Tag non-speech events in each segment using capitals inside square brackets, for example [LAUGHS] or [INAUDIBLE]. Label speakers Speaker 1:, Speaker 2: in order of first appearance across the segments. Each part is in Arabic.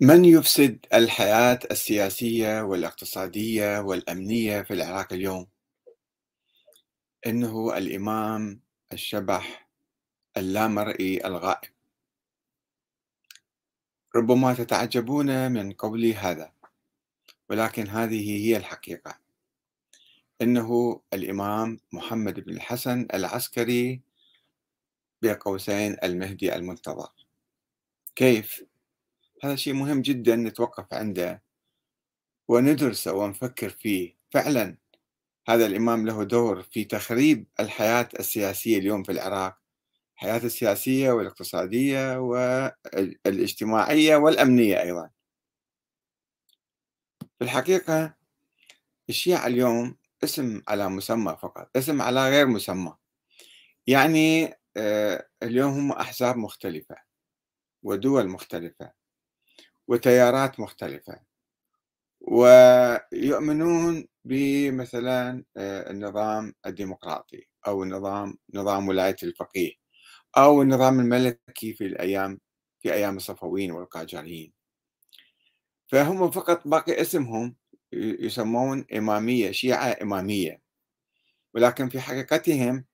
Speaker 1: من يفسد الحياة السياسية والاقتصادية والأمنية في العراق اليوم؟ إنه الإمام الشبح اللامرئي الغائب ربما تتعجبون من قولي هذا ولكن هذه هي الحقيقة إنه الإمام محمد بن الحسن العسكري بقوسين المهدي المنتظر كيف؟ هذا شيء مهم جدا نتوقف عنده وندرسه ونفكر فيه. فعلا هذا الإمام له دور في تخريب الحياة السياسية اليوم في العراق. الحياة السياسية والاقتصادية والاجتماعية والأمنية أيضا. في الحقيقة الشيعة اليوم اسم على مسمى فقط اسم على غير مسمى. يعني آه، اليوم هم أحزاب مختلفة ودول مختلفة. وتيارات مختلفة. ويؤمنون بمثلا آه، النظام الديمقراطي أو النظام نظام ولاية الفقيه أو النظام الملكي في الأيام في أيام الصفويين والقاجاريين. فهم فقط باقي اسمهم يسمون إمامية شيعة إمامية. ولكن في حقيقتهم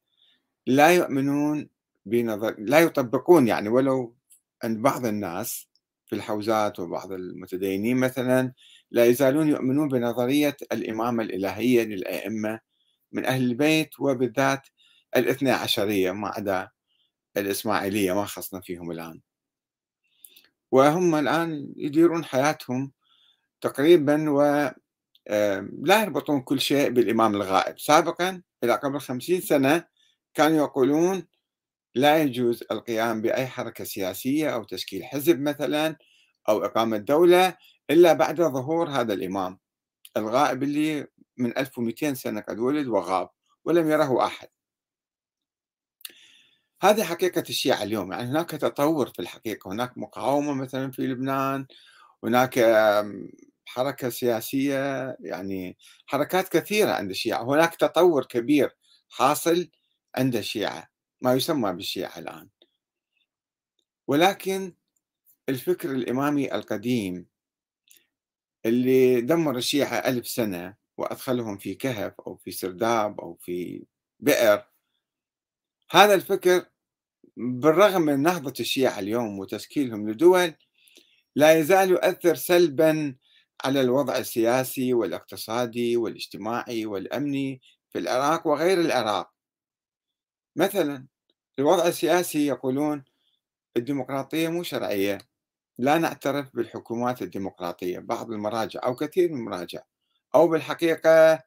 Speaker 1: لا يؤمنون بنظر لا يطبقون يعني ولو عند بعض الناس في الحوزات وبعض المتدينين مثلا لا يزالون يؤمنون بنظرية الإمامة الإلهية للأئمة من أهل البيت وبالذات الاثنى عشرية ما عدا الإسماعيلية ما خصنا فيهم الآن. وهم الآن يديرون حياتهم تقريبا و لا يربطون كل شيء بالإمام الغائب. سابقا إلى قبل خمسين سنة كانوا يقولون لا يجوز القيام بأي حركة سياسية أو تشكيل حزب مثلا أو إقامة دولة إلا بعد ظهور هذا الإمام. الغائب اللي من 1200 سنة قد ولد وغاب ولم يره أحد. هذه حقيقة الشيعة اليوم. يعني هناك تطور في الحقيقة. هناك مقاومة مثلا في لبنان. هناك حركة سياسية. يعني حركات كثيرة عند الشيعة. هناك تطور كبير حاصل عند الشيعة. ما يسمى بالشيعة الآن. ولكن الفكر الإمامي القديم اللي دمر الشيعة ألف سنة وأدخلهم في كهف أو في سرداب أو في بئر هذا الفكر بالرغم من نهضة الشيعة اليوم وتشكيلهم لدول لا يزال يؤثر سلبا على الوضع السياسي والاقتصادي والاجتماعي والأمني في العراق وغير العراق. مثلا الوضع السياسي يقولون الديمقراطية مو شرعية. لا نعترف بالحكومات الديمقراطية بعض المراجع أو كثير من المراجع أو بالحقيقة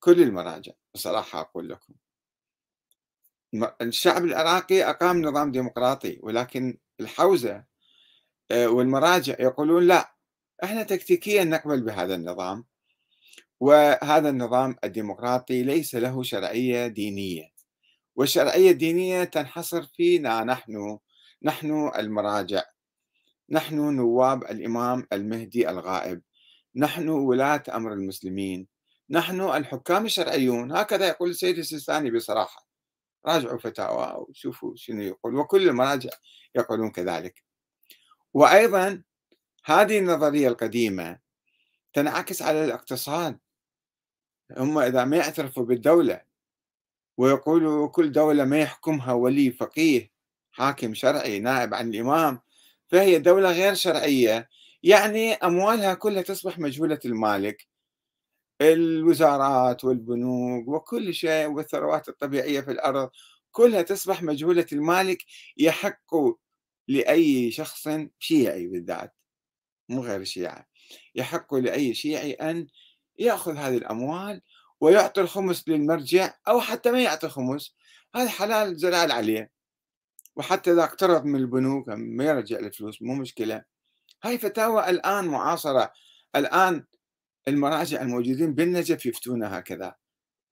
Speaker 1: كل المراجع بصراحة أقول لكم. الشعب العراقي أقام نظام ديمقراطي ولكن الحوزة آه، والمراجع يقولون لا إحنا تكتيكيا نقبل بهذا النظام وهذا النظام الديمقراطي ليس له شرعية دينية. والشرعية الدينية تنحصر فينا نحن نحن المراجع. نحن نواب الإمام المهدي الغائب. نحن ولاة أمر المسلمين. نحن الحكام الشرعيون. هكذا يقول السيد السيستاني بصراحة. راجعوا فتاوى وشوفوا شنو يقول. وكل المراجع يقولون كذلك. وأيضا هذه النظرية القديمة تنعكس على الاقتصاد. هم إذا ما يعترفوا بالدولة ويقولوا كل دولة ما يحكمها ولي فقيه حاكم شرعي نائب عن الإمام فهي دولة غير شرعية. يعني أموالها كلها تصبح مجهولة المالك. الوزارات والبنوك وكل شيء والثروات الطبيعية في الأرض كلها تصبح مجهولة المالك يحق لأي شخص شيعي بالذات مو غير الشيعة يحق لأي شيعي أن يأخذ هذه الأموال ويعطي الخمس للمرجع أو حتى ما يعطي خمس. هذا حلال زلال عليه. وحتى إذا اقترض من البنوك ما يرجع الفلوس مو مشكلة. هاي فتاوى الآن معاصرة. الآن المراجع الموجودين بالنجف يفتون هكذا.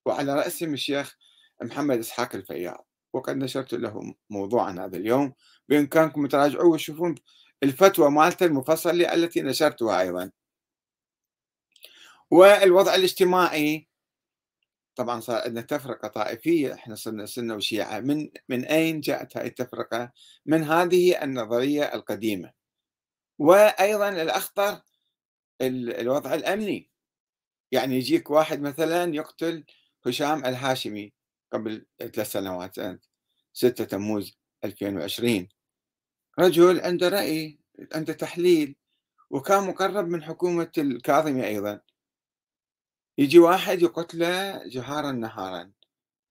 Speaker 1: وعلى رأسهم الشيخ محمد إسحاق الفياض. وقد نشرت له موضوعا هذا اليوم. بإمكانكم تراجعوه وتشوفون الفتوى مالته المفصلة التي نشرتها أيضا. والوضع الاجتماعي طبعا صار عندنا تفرقة طائفية إحنا صرنا سنه وشيعة. من من أين جاءت هذه التفرقة؟ من هذه النظرية القديمة. وأيضا الأخطر الوضع الأمني. يعني يجيك واحد مثلا يقتل هشام الهاشمي قبل ثلاث سنوات سنة 6 تموز 2020 رجل عنده رأي عنده تحليل وكان مقرب من حكومة الكاظمي أيضا. يجي واحد يقتله جهارا نهارا.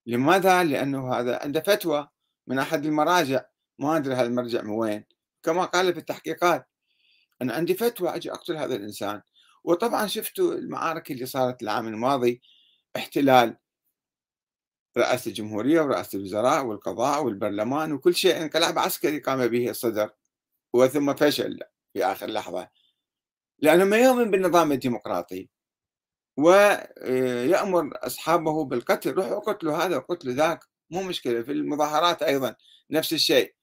Speaker 1: لماذا؟ لأنه هذا عنده فتوى من أحد المراجع. ما أدري هذا المرجع من وين. كما قال في التحقيقات أنا عندي فتوى أجي أقتل هذا الإنسان. وطبعا شفتوا المعارك اللي صارت العام الماضي. احتلال رئاسة الجمهورية ورئاسة الوزراء والقضاء والبرلمان وكل شيء انقلاب عسكري قام به الصدر. وثم فشل في آخر لحظة. لأنه ما يؤمن بالنظام الديمقراطي. ويأمر أصحابه بالقتل روحوا قتلوا هذا وقتلوا ذاك. مو مشكلة في المظاهرات أيضا نفس الشيء.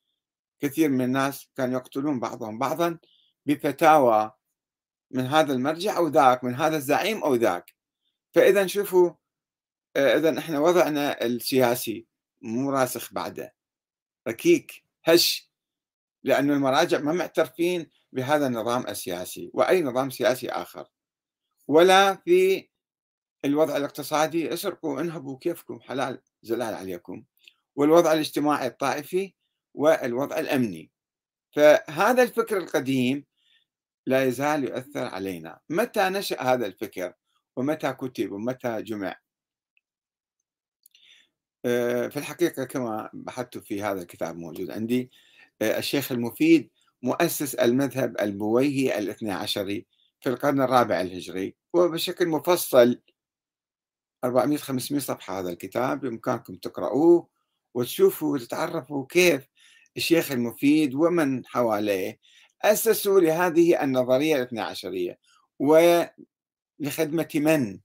Speaker 1: كثير من الناس كانوا يقتلون بعضهم بعضا بفتاوى من هذا المرجع أو ذاك من هذا الزعيم أو ذاك. فإذا شوفوا إذا إحنا وضعنا السياسي مو راسخ بعده. ركيك هش لأن المراجع ما معترفين بهذا النظام السياسي وأي نظام سياسي آخر. ولا في الوضع الاقتصادي اسرقوا انهبوا كيفكم حلال زلال عليكم. والوضع الاجتماعي الطائفي والوضع الأمني. فهذا الفكر القديم لا يزال يؤثر علينا. متى نشأ هذا الفكر؟ ومتى كتب؟ ومتى جمع؟ آه، في الحقيقة كما بحثت في هذا الكتاب موجود عندي آه، الشيخ المفيد مؤسس المذهب البويهي الاثني عشري. في القرن الرابع الهجري وبشكل مفصل 400 500 صفحة هذا الكتاب بإمكانكم تقرأوه وتشوفوا وتتعرفوا كيف الشيخ المفيد ومن حواليه أسسوا لهذه النظرية الاثنى عشرية ولخدمة من؟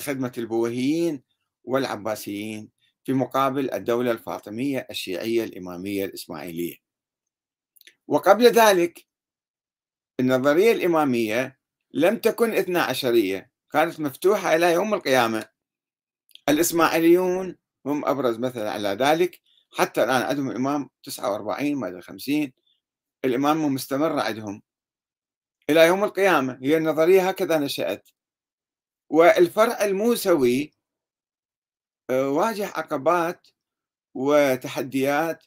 Speaker 1: خدمة البويهيين والعباسيين في مقابل الدولة الفاطمية الشيعية الإمامية الإسماعيلية وقبل ذلك النظرية الإمامية لم تكن اثنا عشرية كانت مفتوحة إلى يوم القيامة. الإسماعيليون هم أبرز مثل على ذلك. حتى الآن عندهم الإمام 49 ما أدري 50 الإمامة مستمرة عندهم. إلى يوم القيامة هي النظرية هكذا نشأت. والفرع الموسوي آه، واجه عقبات وتحديات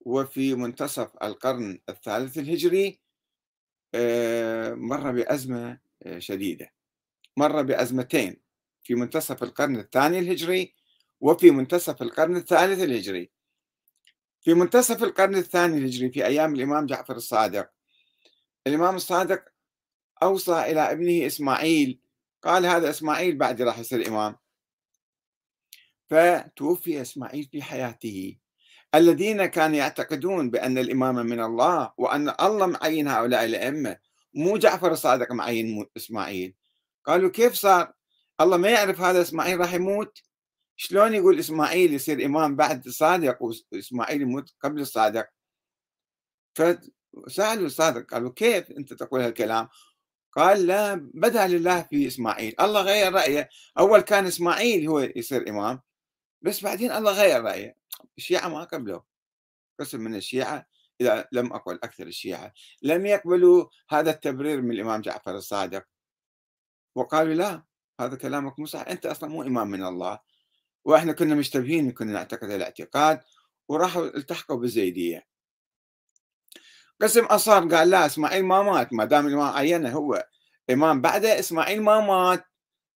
Speaker 1: وفي منتصف القرن الثالث الهجري مر بأزمة آه، شديدة. مر بأزمتين في منتصف القرن الثاني الهجري وفي منتصف القرن الثالث الهجري. في منتصف القرن الثاني الهجري في أيام الإمام جعفر الصادق. الإمام الصادق أوصى إلى ابنه إسماعيل قال هذا إسماعيل بعد راح يصير إمام. فتوفي إسماعيل في حياته. الذين كانوا يعتقدون بأن الإمامة من الله وأن الله معين هؤلاء الأئمة مو جعفر الصادق معين إسماعيل. قالوا كيف صار؟ الله ما يعرف هذا إسماعيل راح يموت؟ شلون يقول إسماعيل يصير إمام بعد الصادق وإسماعيل يموت قبل الصادق؟ فسألوا الصادق قالوا كيف أنت تقول هالكلام؟ قال لا بدا لله في إسماعيل. الله غير رأيه. أول كان إسماعيل هو يصير إمام بس بعدين الله غير رأيه. الشيعة ما قبلوا قسم من الشيعة إذا لم أقل أكثر الشيعة لم يقبلوا هذا التبرير من الإمام جعفر الصادق. وقالوا لا هذا كلامك مو صح أنت أصلا مو إمام من الله. وإحنا كنا مشتبهين كنا نعتقد الاعتقاد وراحوا التحقوا بالزيدية. قسم أصار قال لا إسماعيل ما مات ما دام الإمام عينه هو إمام بعده إسماعيل ما مات.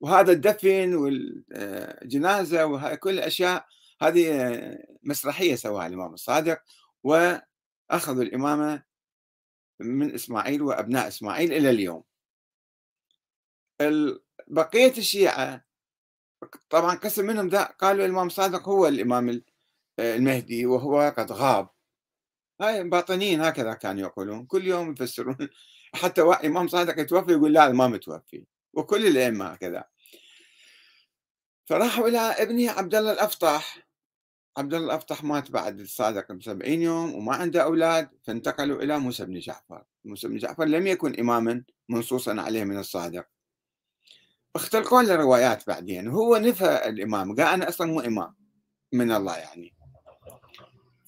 Speaker 1: وهذا الدفن والجنازة وكل الأشياء هذه مسرحية سواها الإمام الصادق وأخذوا الإمامة من إسماعيل وأبناء إسماعيل إلى اليوم. بقية الشيعة طبعا قسم منهم قالوا الإمام صادق هو الإمام المهدي وهو قد غاب. هاي باطنيين هكذا كانوا يقولون كل يوم يفسرون. [LAUGHS] حتى إمام صادق يتوفي يقول لا ما متوفي وكل الأئمة هكذا. فراحوا إلى ابنه عبد الله الأفطح عبد الله الأفطح مات بعد الصادق ب 70 يوم وما عنده أولاد فانتقلوا إلى موسى بن جعفر. موسى بن جعفر لم يكن إماما منصوصا عليه من الصادق. اختلقوا له روايات بعدين. هو نفى الإمام قال أنا أصلا مو إمام. من الله يعني.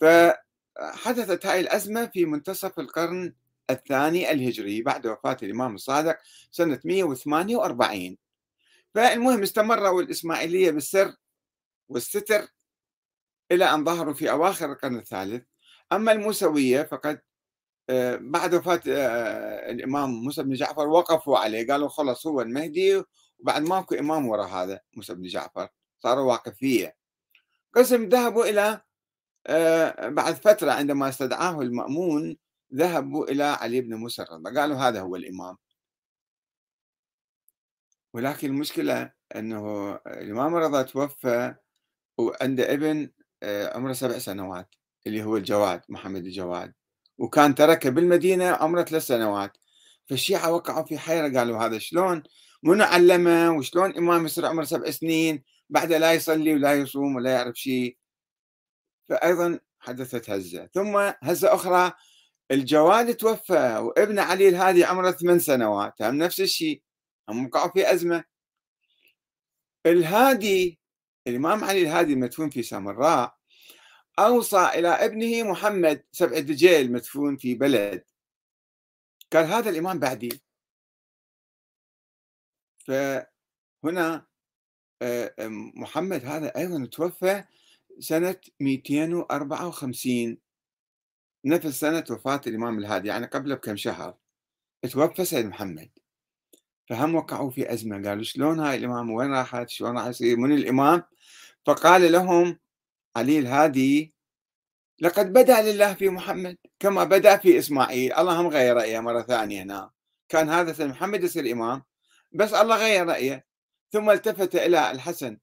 Speaker 1: فحدثت هاي الأزمة في منتصف القرن الثاني الهجري بعد وفاة الإمام الصادق سنة 148 فالمهم استمروا الإسماعيلية بالسر والستر إلى أن ظهروا في أواخر القرن الثالث. أما الموسوية فقد آه، بعد وفاة آه، الإمام موسى بن جعفر وقفوا عليه. قالوا خلص هو المهدي وبعد ماكو إمام وراء هذا موسى بن جعفر صاروا واقفية. قسم ذهبوا إلى آه، بعد فترة عندما استدعاه المأمون ذهبوا إلى علي بن موسى الرضا. قالوا هذا هو الإمام. ولكن المشكلة أنه الإمام الرضا توفى وعنده ابن عمره سبع سنوات اللي هو الجواد محمد الجواد. وكان تركه بالمدينة عمره ثلاث سنوات. فالشيعة وقعوا في حيرة قالوا هذا شلون؟ منو علمه؟ وشلون إمام يصير عمره سبع سنين؟ بعد لا يصلي ولا يصوم ولا يعرف شيء. فأيضا حدثت هزة. ثم هزة أخرى الجواد توفى وابن علي الهادي عمره ثمان سنوات. هم نفس الشيء هم وقعوا في أزمة. الهادي الإمام علي الهادي المدفون في سامراء أوصى إلى ابنه محمد سبع دجيل مدفون في بلد. قال هذا الإمام بعدي. فهنا آه، محمد هذا أيضا توفى سنة 254 نفس سنة وفاة الإمام الهادي يعني قبل بكم شهر. توفى سيد محمد. فهم وقعوا في أزمة قالوا شلون هاي الإمام وين راحت؟ شلون راح يصير من الإمام؟ فقال لهم علي الهادي لقد بدا لله في محمد كما بدا في إسماعيل. الله هم غير رأيه مرة ثانية هنا. كان هذا محمد يصير إمام. بس الله غير رأيه. ثم التفت إلى الحسن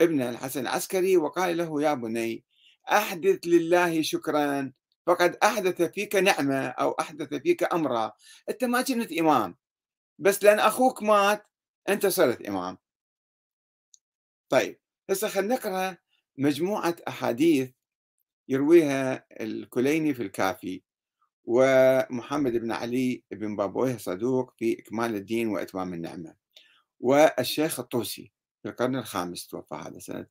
Speaker 1: ابن الحسن العسكري وقال له يا بني أحدث لله شكرا فقد أحدث فيك نعمة أو أحدث فيك أمرا. أنت ما كنت إمام. بس لأن أخوك مات أنت صرت إمام. طيب هسه خلينا نقرأ مجموعة أحاديث يرويها الكليني في الكافي ومحمد بن علي بن بابويه صدوق في إكمال الدين وإتمام النعمة والشيخ الطوسي في القرن الخامس توفى هذا سنة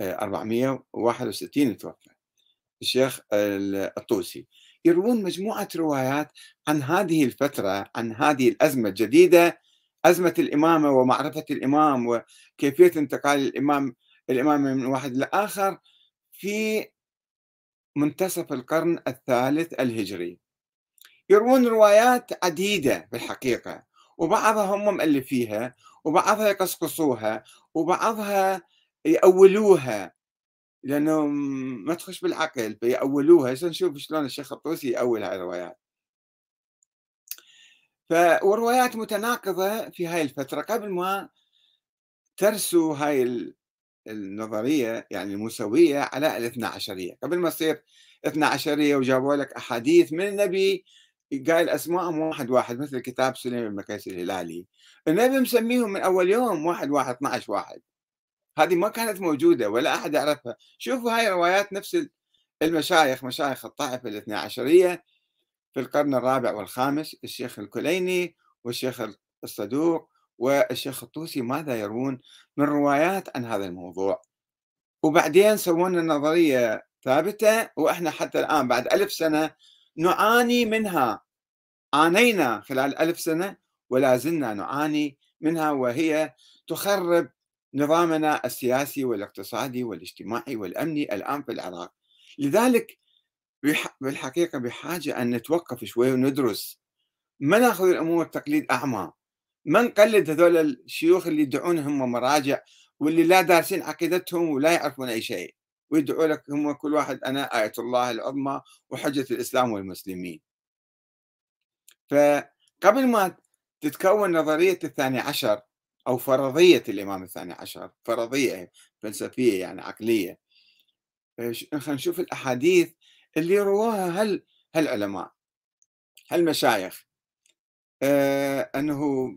Speaker 1: 461 توفى الشيخ الطوسي. يروون مجموعة روايات عن هذه الفترة عن هذه الأزمة الجديدة أزمة الإمامة ومعرفة الإمام وكيفية انتقال الإمام الإمام من واحد لآخر في منتصف القرن الثالث الهجري. يروون روايات عديدة في الحقيقة وبعضها هم مؤلفيها وبعضها يقصقصوها وبعضها يأولوها لأنه ما تخش بالعقل فيأولوها نشوف شلون الشيخ الطوسي يأول هاي الروايات. ف وروايات متناقضة في هاي الفترة. قبل ما ترسو هاي النظرية يعني الموسويه على الاثنا عشرية. قبل ما تصير اثنا عشرية وجابوا لك أحاديث من النبي قايل اسمائهم واحد واحد مثل كتاب سليم بن الهلالي. النبي مسميهم من أول يوم واحد واحد 12 واحد. هذه ما كانت موجودة ولا أحد يعرفها. شوفوا هاي روايات نفس المشايخ مشايخ الطائفة الاثنى عشرية في القرن الرابع والخامس الشيخ الكليني والشيخ الصدوق والشيخ الطوسي ماذا يروون؟ من روايات عن هذا الموضوع. وبعدين سوونا نظرية ثابتة وإحنا حتى الآن بعد ألف سنة نعاني منها. عانينا خلال ألف سنة ولا زلنا نعاني منها وهي تخرب نظامنا السياسي والاقتصادي والاجتماعي والأمني الآن في العراق. لذلك بالحقيقة بحاجة أن نتوقف شوي وندرس ما نأخذ الأمور تقليد أعمى. ما نقلد هذول الشيوخ اللي يدعون هم مراجع واللي لا دارسين عقيدتهم ولا يعرفون أي شيء. ويدعوا لك هم كل واحد أنا آية الله العظمى وحجة الإسلام والمسلمين. فقبل ما تتكون نظرية الثاني عشر أو فرضية الإمام الثاني عشر، فرضية فلسفية يعني عقلية. خلينا نشوف الأحاديث اللي رواها هل هالعلماء هالمشايخ. آه أنه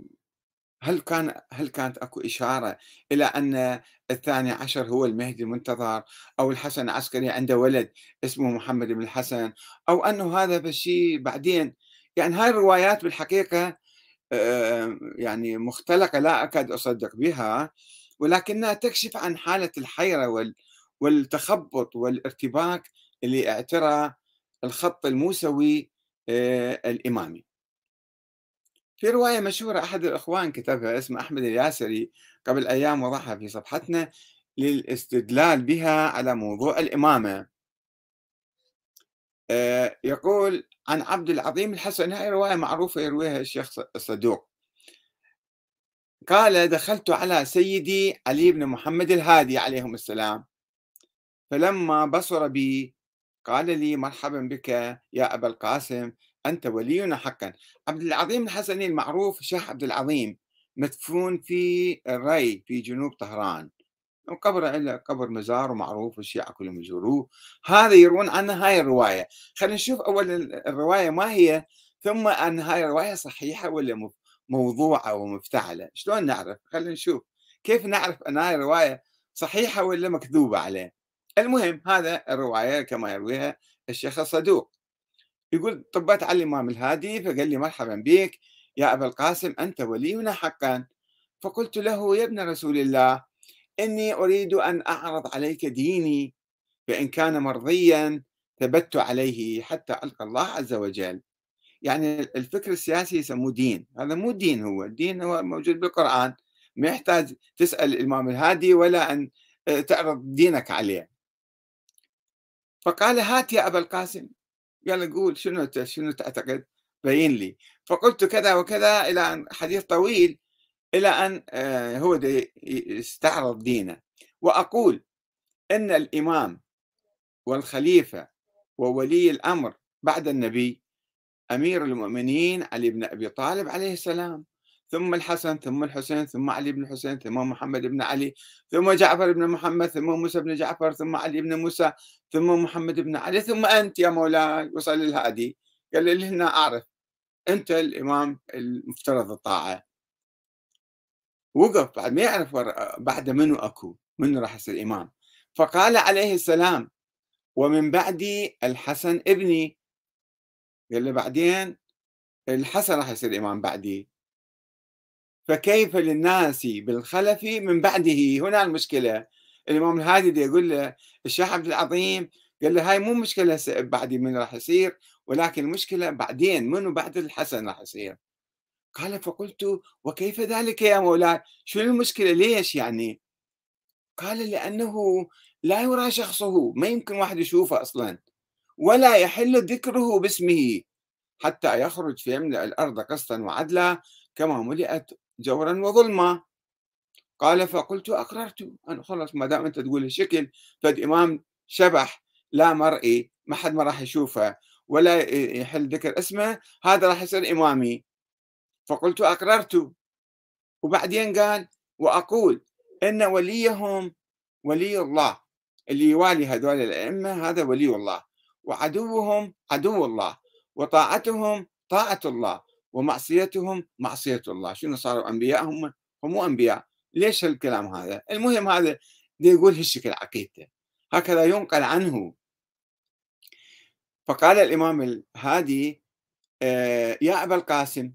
Speaker 1: هل كان هل كانت أكو إشارة إلى أن الثاني عشر هو المهدي المنتظر أو الحسن العسكري عنده ولد اسمه محمد بن الحسن أو أنه هذا بالشيء بعدين؟ يعني هاي الروايات بالحقيقة يعني مختلقة لا أكاد أصدق بها ولكنها تكشف عن حالة الحيرة والتخبط والارتباك اللي اعترى الخط الموسوي آه، الإمامي. في رواية مشهورة أحد الإخوان كتبها اسمه أحمد الياسري قبل أيام وضعها في صفحتنا للاستدلال بها على موضوع الإمامة. آه، يقول عن عبد العظيم الحسن هاي رواية معروفة يرويها الشيخ الصدوق قال دخلت على سيدي علي بن محمد الهادي عليهم السلام فلما بصر بي قال لي مرحبا بك يا أبا القاسم أنت ولينا حقا. عبد العظيم الحسني المعروف الشيخ عبد العظيم مدفون في الري في جنوب طهران. قبر عنده قبر مزار ومعروف والشيعة كلهم يزوروه. هذا يروون عنه هاي الرواية. خلينا نشوف أول الرواية ما هي ثم أن هاي الرواية صحيحة ولا موضوعة ومفتعلة؟ شلون نعرف؟ خلينا نشوف. كيف نعرف أن هاي الرواية صحيحة ولا مكذوبة عليه؟ المهم هذا الرواية كما يرويها الشيخ الصدوق. يقول طبت على الإمام الهادي فقال لي مرحبا بك. يا أبا القاسم أنت ولينا حقا. فقلت له يا ابن رسول الله إني أريد أن أعرض عليك ديني فإن كان مرضيا ثبت عليه حتى ألقى الله عز وجل. يعني الفكر السياسي يسموه دين. هذا مو دين هو. الدين هو موجود بالقرآن. ما يحتاج تسأل الإمام الهادي ولا أن آه، تعرض دينك عليه. فقال هات يا أبا القاسم. قال قول شنو شنو تعتقد؟ بين لي. فقلت كذا وكذا إلى أن حديث طويل إلى أن آه، هو يستعرض دينه. وأقول أن الإمام والخليفة وولي الأمر بعد النبي أمير المؤمنين علي بن أبي طالب عليه السلام ثم الحسن ثم الحسين ثم علي بن الحسين ثم محمد بن علي ثم جعفر بن محمد ثم موسى بن جعفر ثم علي بن موسى ثم محمد بن علي ثم أنت يا مولاي وصل الهادي قال لي هنا أعرف. أنت الإمام المفترض الطاعة. وقف بعد ما يعرف بعد منو أكو منو راح يصير إمام. فقال عليه السلام ومن بعدي الحسن ابني. قال له بعدين الحسن راح يصير إمام بعدي. فكيف للناس بالخلف من بعده؟ هنا المشكلة. الإمام الهادي يقول له الشيخ عبد العظيم قال له هاي مو مشكلة بعدي من راح يصير ولكن المشكلة بعدين منو بعد الحسن راح يصير؟ قال فقلت وكيف ذلك يا مولاي؟ شو المشكلة؟ ليش يعني؟ قال لأنه لا يرى شخصه ما يمكن واحد يشوفه أصلا ولا يحل ذكره باسمه حتى يخرج في يملأ الأرض قسطا وعدلا كما ملئت جورا وظلما. قال فقلت أقررت. أنا خلص ما دام أنت تقول الشكل فد إمام شبح لا مرئي ما حد ما راح يشوفه ولا يحل ذكر اسمه هذا راح يصير إمامي. فقلت أقررت. وبعدين قال وأقول إن وليهم ولي الله اللي يوالي هذول الأئمة هذا ولي الله. وعدوهم عدو الله وطاعتهم طاعة الله ومعصيتهم معصية الله. شنو صاروا أنبياء؟ هم هم أنبياء. ليش الكلام هذا؟ المهم هذا يقول هالشكل عقيدته. هكذا ينقل عنه. فقال الإمام الهادي آه، يا أبا القاسم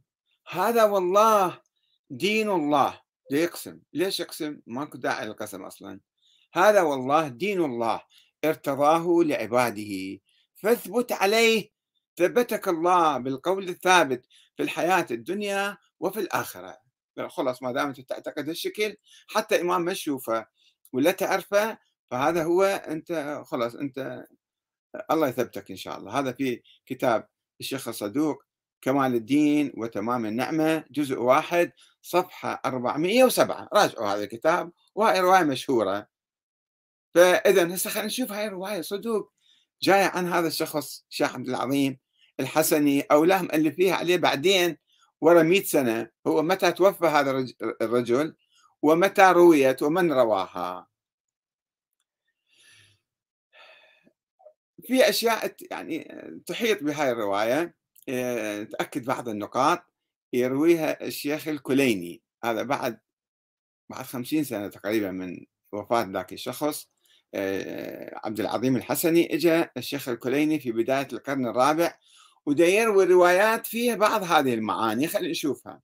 Speaker 1: هذا والله دين الله. ليقسم ليش يقسم؟ ماكو داعي للقسم أصلا. هذا والله دين الله ارتضاه لعباده. فاثبت عليه ثبتك الله بالقول الثابت في الحياة الدنيا وفي الآخرة. خلاص ما دام أنت تعتقد هالشكل حتى إمام ما تشوفه ولا تعرفه فهذا هو أنت خلاص أنت الله يثبتك إن شاء الله. هذا في كتاب الشيخ الصدوق كمال الدين وتمام النعمة. جزء واحد صفحة 407 راجعوا هذا الكتاب وهي رواية مشهورة. فإذا هسه خلينا نشوف هاي الرواية. صدوق جاية عن هذا الشخص الشيخ عبد العظيم الحسني أو لا مؤلفيها عليه بعدين ورا 100 سنة. هو متى توفى هذا الرجل؟ ومتى رويت؟ ومن رواها؟ في أشياء يعني تحيط بهاي الرواية. تأكد بعض النقاط يرويها الشيخ الكليني. هذا بعد بعد خمسين سنة تقريبا من وفاة ذاك الشخص آه، عبد العظيم الحسني اجى الشيخ الكليني في بداية القرن الرابع ودا يروي روايات فيها بعض هذه المعاني. خلينا نشوفها.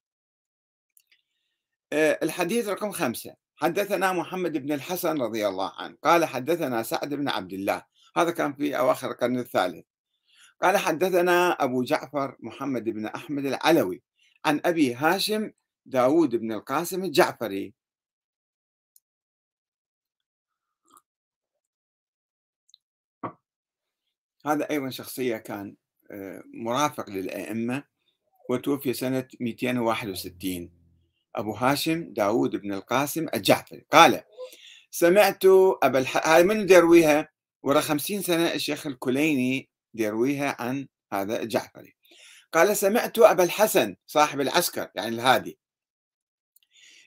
Speaker 1: آه، الحديث رقم خمسة. حدثنا محمد بن الحسن رضي الله عنه. قال حدثنا سعد بن عبد الله. هذا كان في أواخر القرن الثالث. قال حدثنا أبو جعفر محمد بن أحمد العلوي عن أبي هاشم داود بن القاسم الجعفري. هذا أيضا شخصية كان آه، مرافق للأئمة وتوفي سنة 261 أبو هاشم داود بن القاسم الجعفري. قال سمعت أبا الح... من يرويها؟ ورا خمسين سنة الشيخ الكليني يرويها عن هذا الجعفري. قال سمعت أبا الحسن صاحب العسكر يعني الهادي.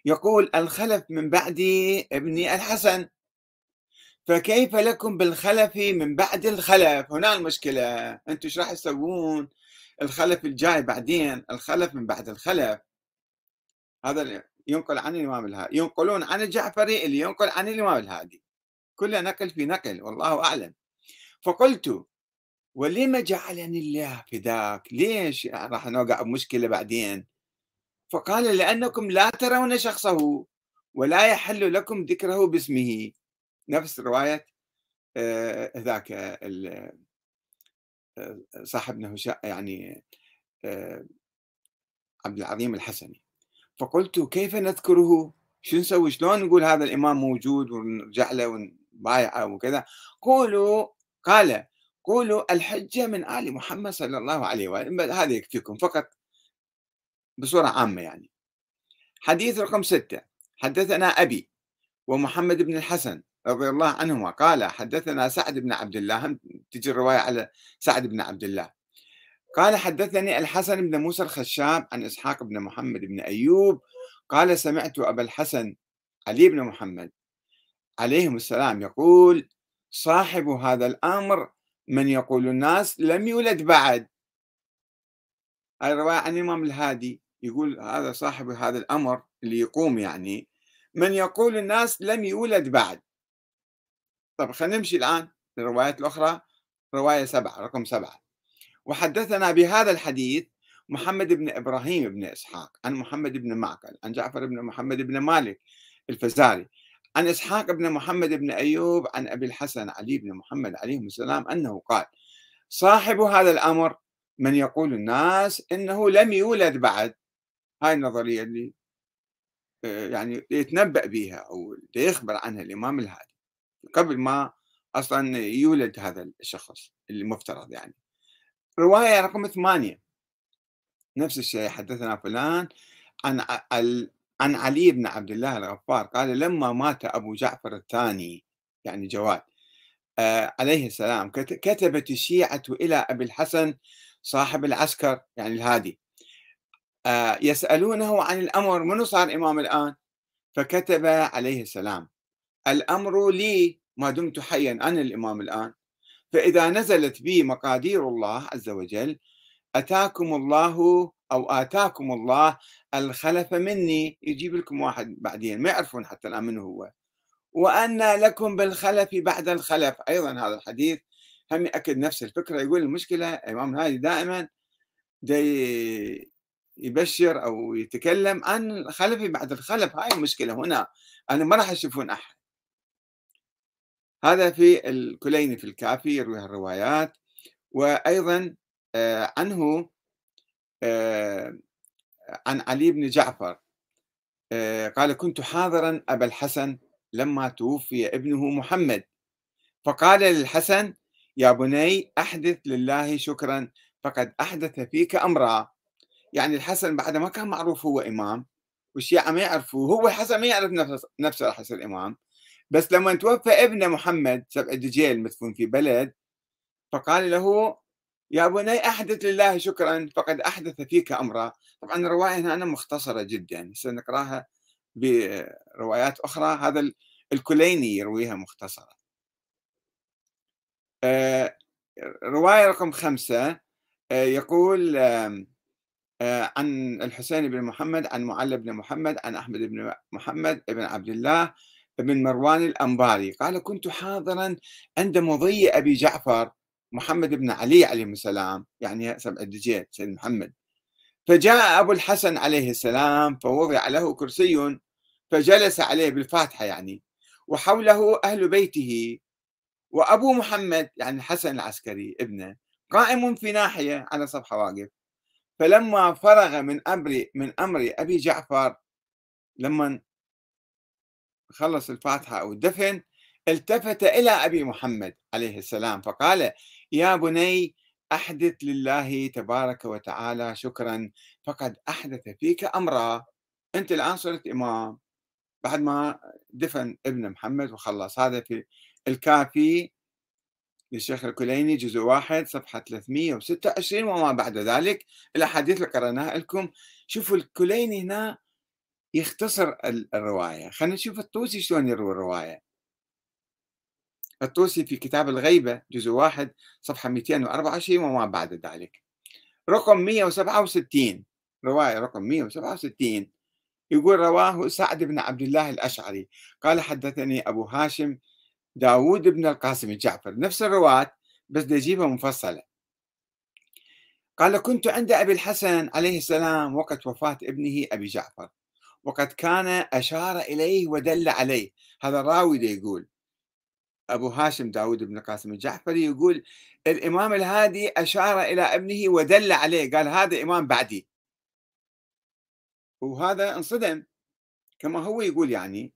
Speaker 1: يقول الخلف من بعدي ابني الحسن. فكيف لكم بالخلف من بعد الخلف؟ هنا المشكلة. أنتم إيش راح تسوون؟ الخلف الجاي بعدين الخلف من بعد الخلف. هذا ينقل عن الإمام الهادي. ينقلون عن الجعفري اللي ينقل عن الإمام الهادي. كل نقل في نقل والله أعلم. فقلت ولم جعلني الله فداك ليش راح نوقع بمشكلة بعدين؟ فقال لأنكم لا ترون شخصه ولا يحل لكم ذكره باسمه. نفس رواية آه، ذاك آه، صاحبنا يعني آه، عبد العظيم الحسني. فقلت كيف نذكره؟ شو نسوي؟ شلون نقول هذا الإمام موجود ونرجع له ونبايعه وكذا؟ قولوا قال قولوا الحجة من آل محمد صلى الله عليه وآله هذا يكفيكم فقط بصورة عامة يعني. حديث رقم ستة حدثنا أبي ومحمد بن الحسن رضي الله عنهما قال حدثنا سعد بن عبد الله هم تجي الرواية على سعد بن عبد الله. قال حدثني الحسن بن موسى الخشاب عن إسحاق بن محمد بن أيوب قال سمعت أبا الحسن علي بن محمد عليهم السلام يقول صاحب هذا الأمر من يقول الناس لم يولد بعد. هاي رواية عن الإمام الهادي يقول هذا صاحب هذا الأمر اللي يقوم يعني من يقول الناس لم يولد بعد. طب خلينا نمشي الآن للروايات الأخرى رواية سبعة رقم سبعة. وحدثنا بهذا الحديث محمد بن إبراهيم بن إسحاق عن محمد بن معقل عن جعفر بن محمد بن مالك الفزاري عن إسحاق بن محمد بن أيوب عن أبي الحسن علي بن محمد عليه السلام أنه قال صاحب هذا الأمر من يقول الناس إنه لم يولد بعد. هاي النظرية اللي آه، يعني يتنبأ بها أو يخبر عنها الإمام الهادي قبل ما أصلا يولد هذا الشخص المفترض يعني. رواية رقم ثمانية. نفس الشيء حدثنا فلان عن عن علي بن عبد الله الغفار قال لما مات أبو جعفر الثاني يعني جواد آه عليه السلام كتبت الشيعة إلى أبي الحسن صاحب العسكر يعني الهادي آه يسألونه عن الأمر منو صار إمام الآن؟ فكتب عليه السلام الأمر لي ما دمت حيا أنا الإمام الآن. فإذا نزلت بي مقادير الله عز وجل أتاكم الله أو آتاكم الله الخلف مني يجيب لكم واحد بعدين ما يعرفون حتى الآن من هو. وأن لكم بالخلف بعد الخلف. أيضا هذا الحديث هم يأكد نفس الفكرة يقول المشكلة الإمام هادي دائما دي يبشر أو يتكلم عن خلفي بعد الخلف. هاي المشكلة هنا أنا ما راح أشوفون أحد. هذا في الكليني في الكافي يروي الروايات وأيضا آه، عنه عن علي بن جعفر. آه، قال كنت حاضرا أبا الحسن لما توفي ابنه محمد. فقال للحسن يا بني أحدث لله شكرا فقد أحدث فيك أمرا. يعني الحسن بعد ما كان معروف هو إمام والشيعة ما يعرفوه هو الحسن ما يعرف نفسه راح يصير إمام بس لما توفى ابنه محمد سبع دجيل مدفون في بلد فقال له يا بني أحدث لله شكرا فقد أحدث فيك أمرا. طبعا الرواية هنا مختصرة جدا سنقراها بروايات أخرى. هذا الكليني يرويها مختصرة. آه، رواية رقم خمسة آه، يقول آه، عن الحسين بن محمد عن معل بن محمد عن أحمد بن محمد بن عبد الله بن مروان الأنباري. قال كنت حاضرا عند مضي أبي جعفر محمد بن علي عليه السلام يعني سبع الدجيل سيد محمد. فجاء أبو الحسن عليه السلام فوضع له كرسي فجلس عليه بالفاتحة يعني وحوله أهل بيته. وأبو محمد يعني الحسن العسكري ابنه قائم في ناحية على صفحة واقف. فلما فرغ من أمر من أمر أبي جعفر لما خلص الفاتحة أو الدفن التفت إلى أبي محمد عليه السلام فقال يا بني أحدث لله تبارك وتعالى شكرا فقد أحدث فيك أمرا. أنت الآن صرت إمام. بعد ما دفن ابن محمد وخلص. هذا في الكافي للشيخ الكليني جزء واحد صفحة 326 وما بعد ذلك. الأحاديث اللي قرأناها لكم. شوفوا الكليني هنا يختصر الرواية. خلينا نشوف الطوسي شلون يروي الرواية. الطوسي في كتاب الغيبة جزء واحد صفحة 224 وما بعد ذلك. رقم 167 رواية رقم 167 يقول رواه سعد بن عبد الله الأشعري. قال حدثني أبو هاشم داود بن القاسم الجعفر نفس الرواة بس نجيبها مفصلة. قال كنت عند أبي الحسن عليه السلام وقت وفاة ابنه أبي جعفر وقد كان أشار إليه ودل عليه. هذا الراوي يقول. أبو هاشم داود بن قاسم الجعفري يقول الإمام الهادي أشار إلى ابنه ودل عليه قال هذا إمام بعدي. وهذا انصدم. كما هو يقول يعني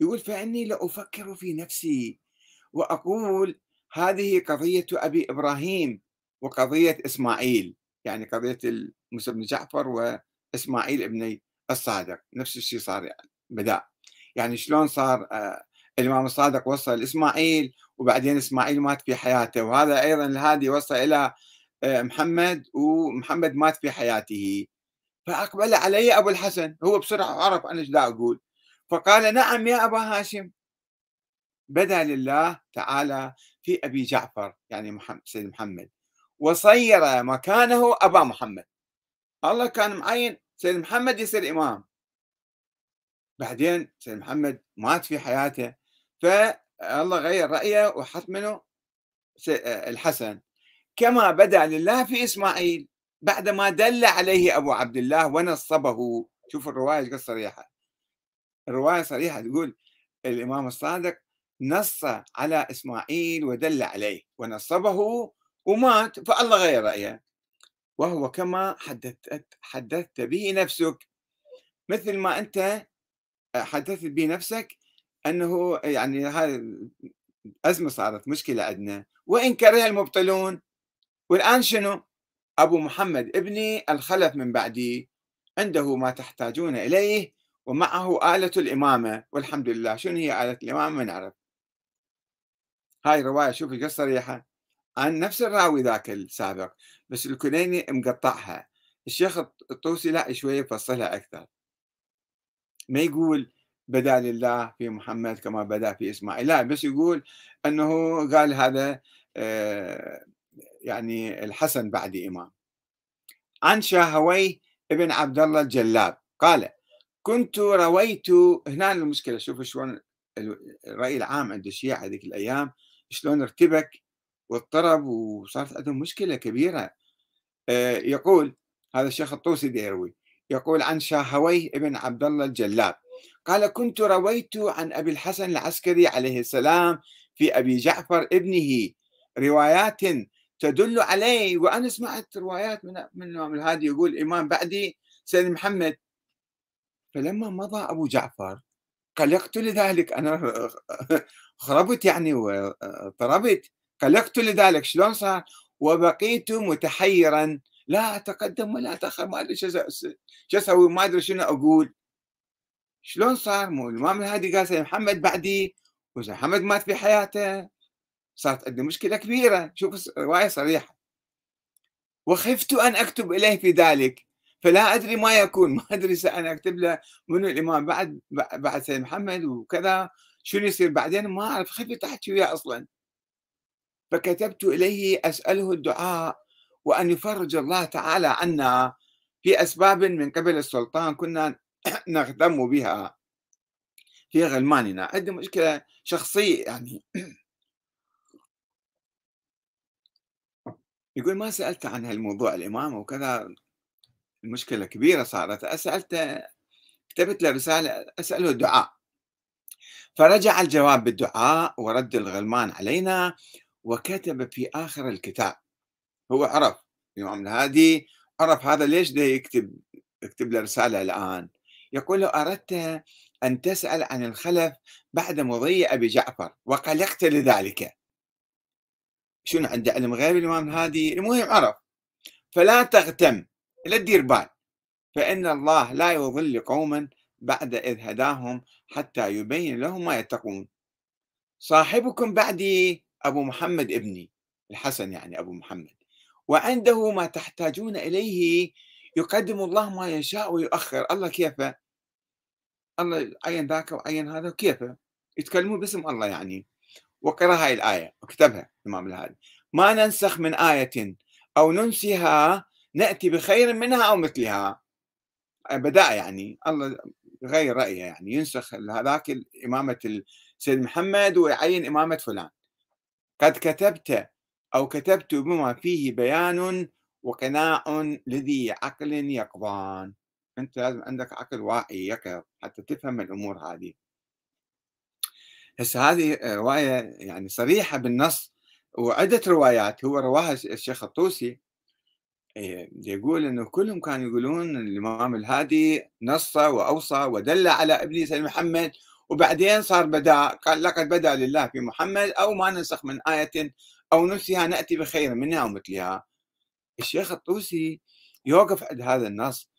Speaker 1: يقول فإني لأفكر في نفسي وأقول هذه قضية أبي إبراهيم وقضية إسماعيل. يعني قضية موسى بن جعفر وإسماعيل ابن الصادق. نفس الشيء صار يعني بدأ. يعني شلون صار آه الإمام الصادق وصل لإسماعيل وبعدين إسماعيل مات في حياته وهذا أيضا الهادي وصل إلى آه محمد ومحمد مات في حياته. فأقبل علي أبو الحسن هو بسرعة عرف أنا إيش أقول. فقال نعم يا أبا هاشم. بدا لله تعالى في أبي جعفر يعني محمد سيد محمد. وصير مكانه أبا محمد. الله كان معين سيد محمد يصير إمام. بعدين سيد محمد مات في حياته. فالله غير رأيه وحط منه الحسن. كما بدأ لله في إسماعيل بعدما دل عليه أبو عبد الله ونصبه. شوف الرواية قصة صريحة. الرواية صريحة تقول الإمام الصادق نص على إسماعيل ودل عليه ونصبه ومات فالله غير رأيه. وهو كما حدثت حدثت به نفسك. مثل ما أنت حدثت به نفسك أنه يعني هذه أزمة صارت مشكلة عندنا. وإن كره المبطلون والآن شنو؟ أبو محمد ابني الخلف من بعدي عنده ما تحتاجون إليه ومعه آلة الإمامة. والحمد لله. شنو هي آلة الإمامة؟ ما نعرف. هاي رواية شوف إيش صريحة. عن نفس الراوي ذاك السابق بس الكنيني مقطعها. الشيخ الطوسي لا شوية يفصلها أكثر. ما يقول بدأ لله في محمد كما بدأ في إسماعيل. لا بس يقول أنه قال هذا آه، يعني الحسن بعد إمام. عن شاهوي ابن عبد الله الجلاب قال كنت رويت هنا المشكلة. شوفوا شلون الرأي العام عند الشيعة هذيك الأيام شلون ارتبك واضطرب وصارت عندهم مشكلة كبيرة. آه، يقول هذا الشيخ الطوسي يروي يقول عن شاهوي ابن عبد الله الجلاب قال كنت رويت عن أبي الحسن العسكري عليه السلام في أبي جعفر ابنه. روايات تدل عليه. وأنا سمعت روايات من من الإمام الهادي يقول الإمام بعدي سيد محمد. فلما مضى أبو جعفر قلقت لذلك. أنا خربت يعني وطربت قلقت لذلك. شلون صار؟ وبقيت متحيرا. لا أتقدم ولا أتأخر ما أدري شو أسوي ما أدري شنو أقول. شلون صار؟ مو الإمام الهادي قال سيد محمد بعدي وسيد محمد مات في حياته. صارت عندي مشكلة كبيرة. شوف رواية صريحة. وخفت أن أكتب إليه في ذلك. فلا أدري ما يكون. [LAUGHS] ما أدري سأنا أكتب له من الإمام بعد بعد سيد محمد وكذا. شنو يصير بعدين؟ ما أعرف. خفت أحكي وياه أصلا. فكتبت إليه أسأله الدعاء وأن يفرج الله تعالى عنا في أسباب من قبل السلطان. كنا نهتم بها في غلماننا. عندي مشكلة شخصية يعني. يقول ما سألت عن هالموضوع الإمامة وكذا المشكلة كبيرة صارت. أسألته كتبت له رسالة أسأله الدعاء فرجع الجواب بالدعاء ورد الغلمان علينا وكتب في آخر الكتاب. هو عرف الإمام الهادي عرف هذا ليش ده يكتب يكتب له رسالة الآن. يقول له أردت أن تسأل عن الخلف بعد مضي أبي جعفر وقلقت لذلك شنو عنده علم غير الإمام الهادي؟ المهم عرف. فلا تغتم لا تدير بال. فإن الله لا يضل قوما بعد إذ هداهم حتى يبين لهم ما يتقون. صاحبكم بعدي أبو محمد ابني الحسن يعني أبو محمد. وعنده ما تحتاجون إليه يقدم الله ما يشاء ويؤخر. الله كيفه؟ الله عين ذاك وعين هذا كيفه يتكلمون باسم الله يعني. وقرأ هاي الآية وكتبها الإمام الهادي. ما ننسخ من آية أو ننسها نأتي بخير منها أو مثلها. بدأ يعني. الله غير رأيه يعني. ينسخ هذاك إمامة السيد محمد ويعين إمامة فلان. قد كتبت أو كتبت بما فيه بيان وقناع لذي عقل يقظان. أنت لازم عندك عقل واعي يقظ حتى تفهم الأمور هذه. هسه هذه رواية يعني صريحة بالنص وعدة روايات. هو رواها الشيخ الطوسي. إيه، يقول إنه كلهم كانوا يقولون الإمام الهادي نص وأوصى ودل على ابن سيد محمد وبعدين صار بدا قال لقد بدا لله في محمد أو ما ننسخ من آية أو نسيها نأتي بخير منها أو مثلها الشيخ الطوسي يوقف عند هذا النص.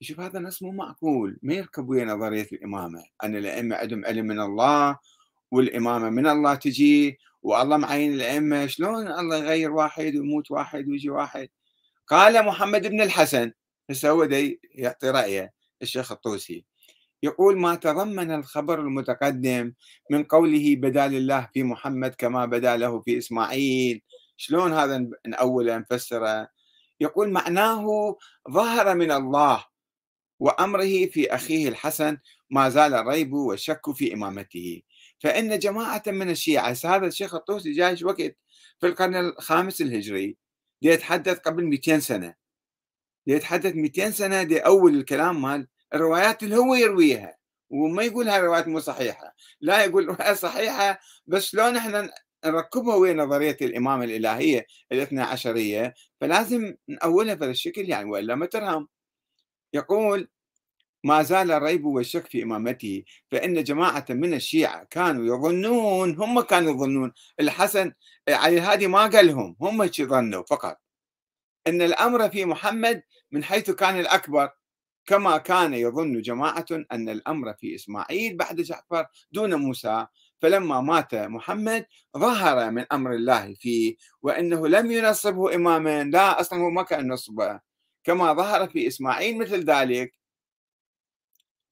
Speaker 1: يشوف هذا النص مو معقول. ما يركب ويا نظرية الإمامة. ان الأئمة عندهم علم من الله والإمامة من الله تجي والله معين الأئمة. شلون الله يغير واحد ويموت واحد ويجي واحد؟ قال محمد بن الحسن. هسه هو يعطي رأيه الشيخ الطوسي. يقول ما تضمن الخبر المتقدم من قوله بدا لله في محمد كما بدا له في إسماعيل. شلون هذا نأوله نفسره يقول معناه ظهر من الله وأمره في أخيه الحسن ما زال الريب والشك في إمامته. فإن جماعة من الشيعة هذا الشيخ الطوسي جايش وقت في القرن الخامس الهجري يتحدث قبل 200 سنة. يتحدث 200 سنة دي أول الكلام مال الروايات اللي هو يرويها وما يقول هاي الروايات مو صحيحة. لا يقول رواية صحيحة بس شلون إحنا نركبها ويا نظرية الإمامة الإلهية الاثنى عشرية؟ فلازم نأولها بهذا الشكل يعني وإلا ما ترهم. يقول ما زال الريب والشك في إمامته فإن جماعة من الشيعة كانوا يظنون هم كانوا يظنون الحسن علي الهادي ما قالهم هم ظنوا فقط. أن الأمر في محمد من حيث كان الأكبر كما كان يظن جماعة أن الأمر في إسماعيل بعد جعفر دون موسى فلما مات محمد ظهر من أمر الله فيه وأنه لم ينصبه إماما لا أصلا هو ما كان نصبه. كما ظهر في إسماعيل مثل ذلك.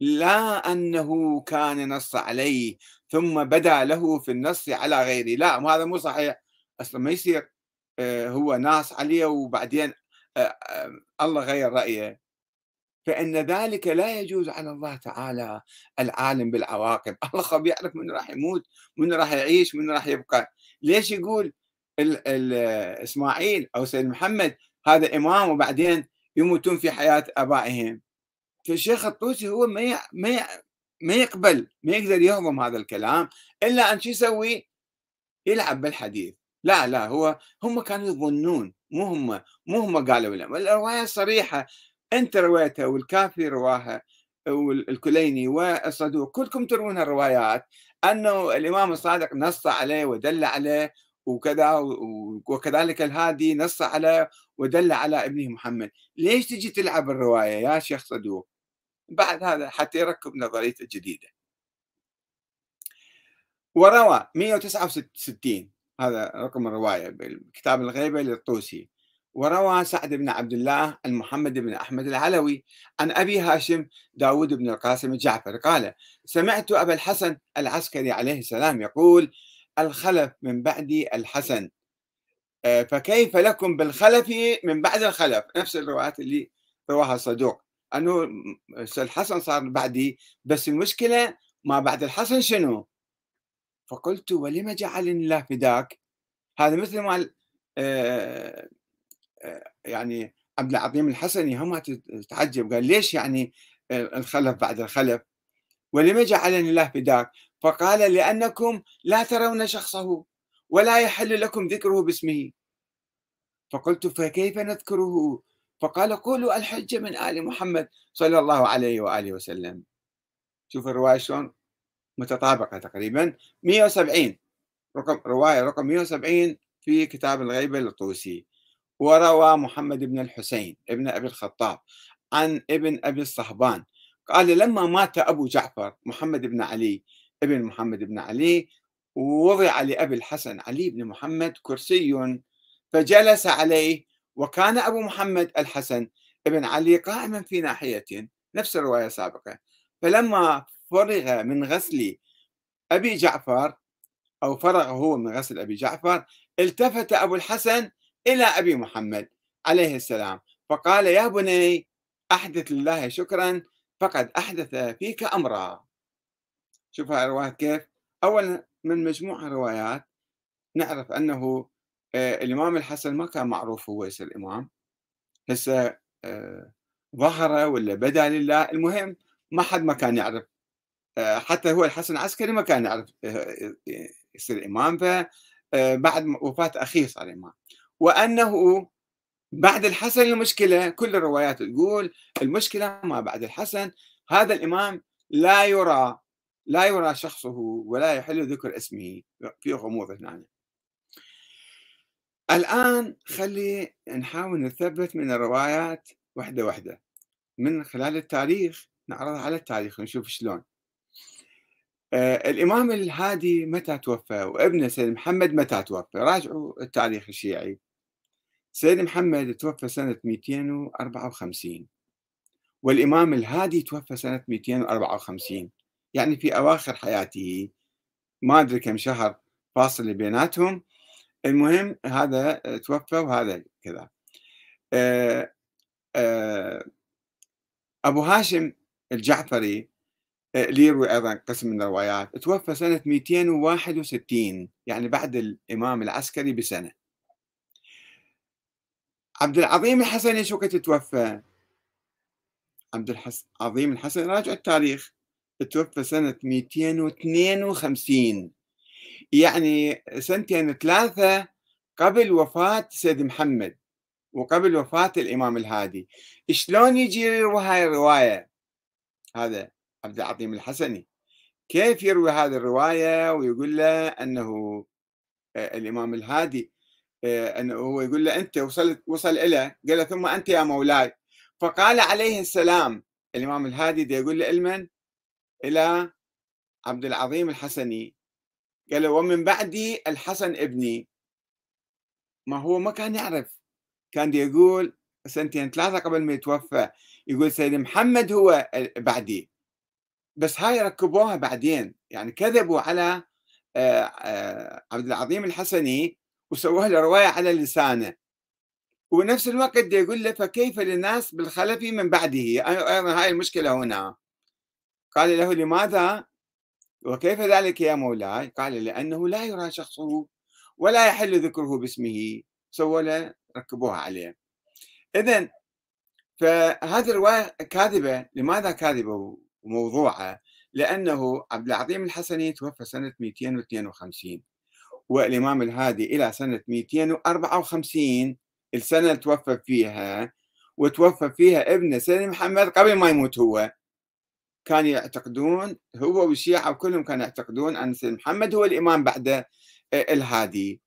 Speaker 1: لا أنه كان نص عليه ثم بدا له في النص على غيره. لا هذا مو صحيح. أصلا ما يصير آه، هو ناس عليه وبعدين آه، آه، الله غير رأيه. فإن ذلك لا يجوز على الله تعالى العالم بالعواقب. [LAUGHS] الله خب يعرف من راح يموت؟ من راح يعيش؟ من راح يبقى؟ ليش يقول ال ال إسماعيل أو سيد محمد هذا إمام وبعدين يموتون في حياة آبائهم؟ فالشيخ الطوسي هو ما ما ما يقبل ما يقدر يهضم هذا الكلام إلا أن شو يسوي؟ يلعب بالحديث. لا لا هو هم كانوا يظنون مو هم مو هم قالوا لا. الروايه صريحة. أنت رويتها والكافي رواها والكليني والصدوق كلكم تروون الروايات. أنه الإمام الصادق نص عليه ودل عليه وكذا وكذلك الهادي نص على ودل على ابنه محمد. ليش تجي تلعب الرواية يا شيخ صدوق؟ بعد هذا حتى يركب نظريته الجديدة وروى 169 هذا رقم الرواية بكتاب الغيبة للطوسي. وروى سعد بن عبد الله عن محمد بن أحمد العلوي عن أبي هاشم داود بن القاسم الجعفر قال سمعت أبا الحسن العسكري عليه السلام يقول الخلف من بعد الحسن آه، فكيف لكم بالخلف من بعد الخلف نفس الروايات اللي رواها الصدوق أنه الحسن صار بعدي بس المشكلة ما بعد الحسن شنو؟ فقلت ولم جعلني الله فداك؟ هذا مثل ما يعني عبد العظيم الحسني هم تتعجب قال ليش يعني الخلف بعد الخلف؟ ولم جعلني الله فداك فقال لأنكم لا ترون شخصه ولا يحل لكم ذكره باسمه. فقلت فكيف نذكره؟ فقال قولوا الحجة من آل محمد صلى الله عليه وآله وسلم. شوف الرواية شلون متطابقة تقريبا. 170 رقم رواية رقم 170 في كتاب الغيبة للطوسي. وروى محمد بن الحسين ابن أبي الخطاب عن ابن أبي الصهبان. قال لما مات أبو جعفر محمد بن علي ابن محمد بن علي ووضع لأبي الحسن علي بن محمد كرسي فجلس عليه وكان أبو محمد الحسن ابن علي قائما في ناحية نفس الرواية السابقة. فلما فرغ من غسل أبي جعفر أو فرغ هو من غسل أبي جعفر التفت أبو الحسن إلى أبي محمد عليه السلام. فقال يا بني أحدث لله شكرا فقد أحدث فيك أمرا. شوف هاي الروايات كيف. أولا من مجموعة روايات نعرف أنه آه، الإمام الحسن ما كان معروف هو يصير إمام هسه آه، ظهر ولا بدأ لله. المهم ما حد ما كان يعرف آه، حتى هو الحسن العسكري ما كان يعرف يصير إمام فبعد وفاة أخيه صار إمام. وأنه بعد الحسن المشكلة كل الروايات تقول المشكلة ما بعد الحسن. هذا الإمام لا يرى لا يرى شخصه ولا يحل ذكر اسمه في غموض هنا. الآن خلي نحاول نثبت من الروايات وحدة وحدة. من خلال التاريخ نعرض على التاريخ نشوف شلون. آه الإمام الهادي متى توفى؟ وابنه سيد محمد متى توفى؟ راجعوا التاريخ الشيعي. سيد محمد توفى سنة 254 والإمام الهادي توفى سنة 254 يعني في أواخر حياته ما أدري كم شهر فاصل بيناتهم المهم هذا توفى وهذا كذا. آه، آه، أبو هاشم الجعفري آه، اللي يروي أيضا قسم من الروايات توفى سنة 261 يعني بعد الإمام العسكري بسنة. عبد العظيم الحسني شو وقت توفى؟ عبد العظيم الحسن راجع التاريخ. توفى سنة 252 يعني سنتين ثلاثة قبل وفاة سيد محمد وقبل وفاة الإمام الهادي. شلون يجي يروي هاي الرواية؟ هذا عبد العظيم الحسني. كيف يروي هذه الرواية ويقول له أنه آه، الإمام الهادي أنه هو يقول له أنت وصلت وصل إلى قال ثم أنت يا مولاي. فقال عليه السلام الإمام الهادي يقول له المن إلى عبد العظيم الحسني. قال ومن بعدي الحسن ابني. ما هو ما كان يعرف. كان يقول سنتين ثلاثة قبل ما يتوفى يقول سيد محمد هو بعدي. بس هاي ركبوها بعدين يعني كذبوا على آه، آه، عبد العظيم الحسني وسووا له رواية على لسانه. ونفس الوقت يقول له فكيف للناس بالخلفي من بعده؟ أيضا هاي المشكلة هنا. قال له لماذا؟ وكيف ذلك يا مولاي؟ قال لأنه لا يرى شخصه ولا يحل ذكره باسمه. سووا له ركبوها عليه. إذا فهذه الرواية كاذبة. لماذا كاذبة وموضوعة لأنه عبد العظيم الحسني توفى سنة 252 والإمام الهادي إلى سنة 254 السنة اللي توفى فيها وتوفى فيها ابنه سيدنا محمد قبل ما يموت هو. كانوا يعتقدون هو والشيعة كلهم كانوا يعتقدون أن سيدنا محمد هو الإمام بعد آه، الهادي.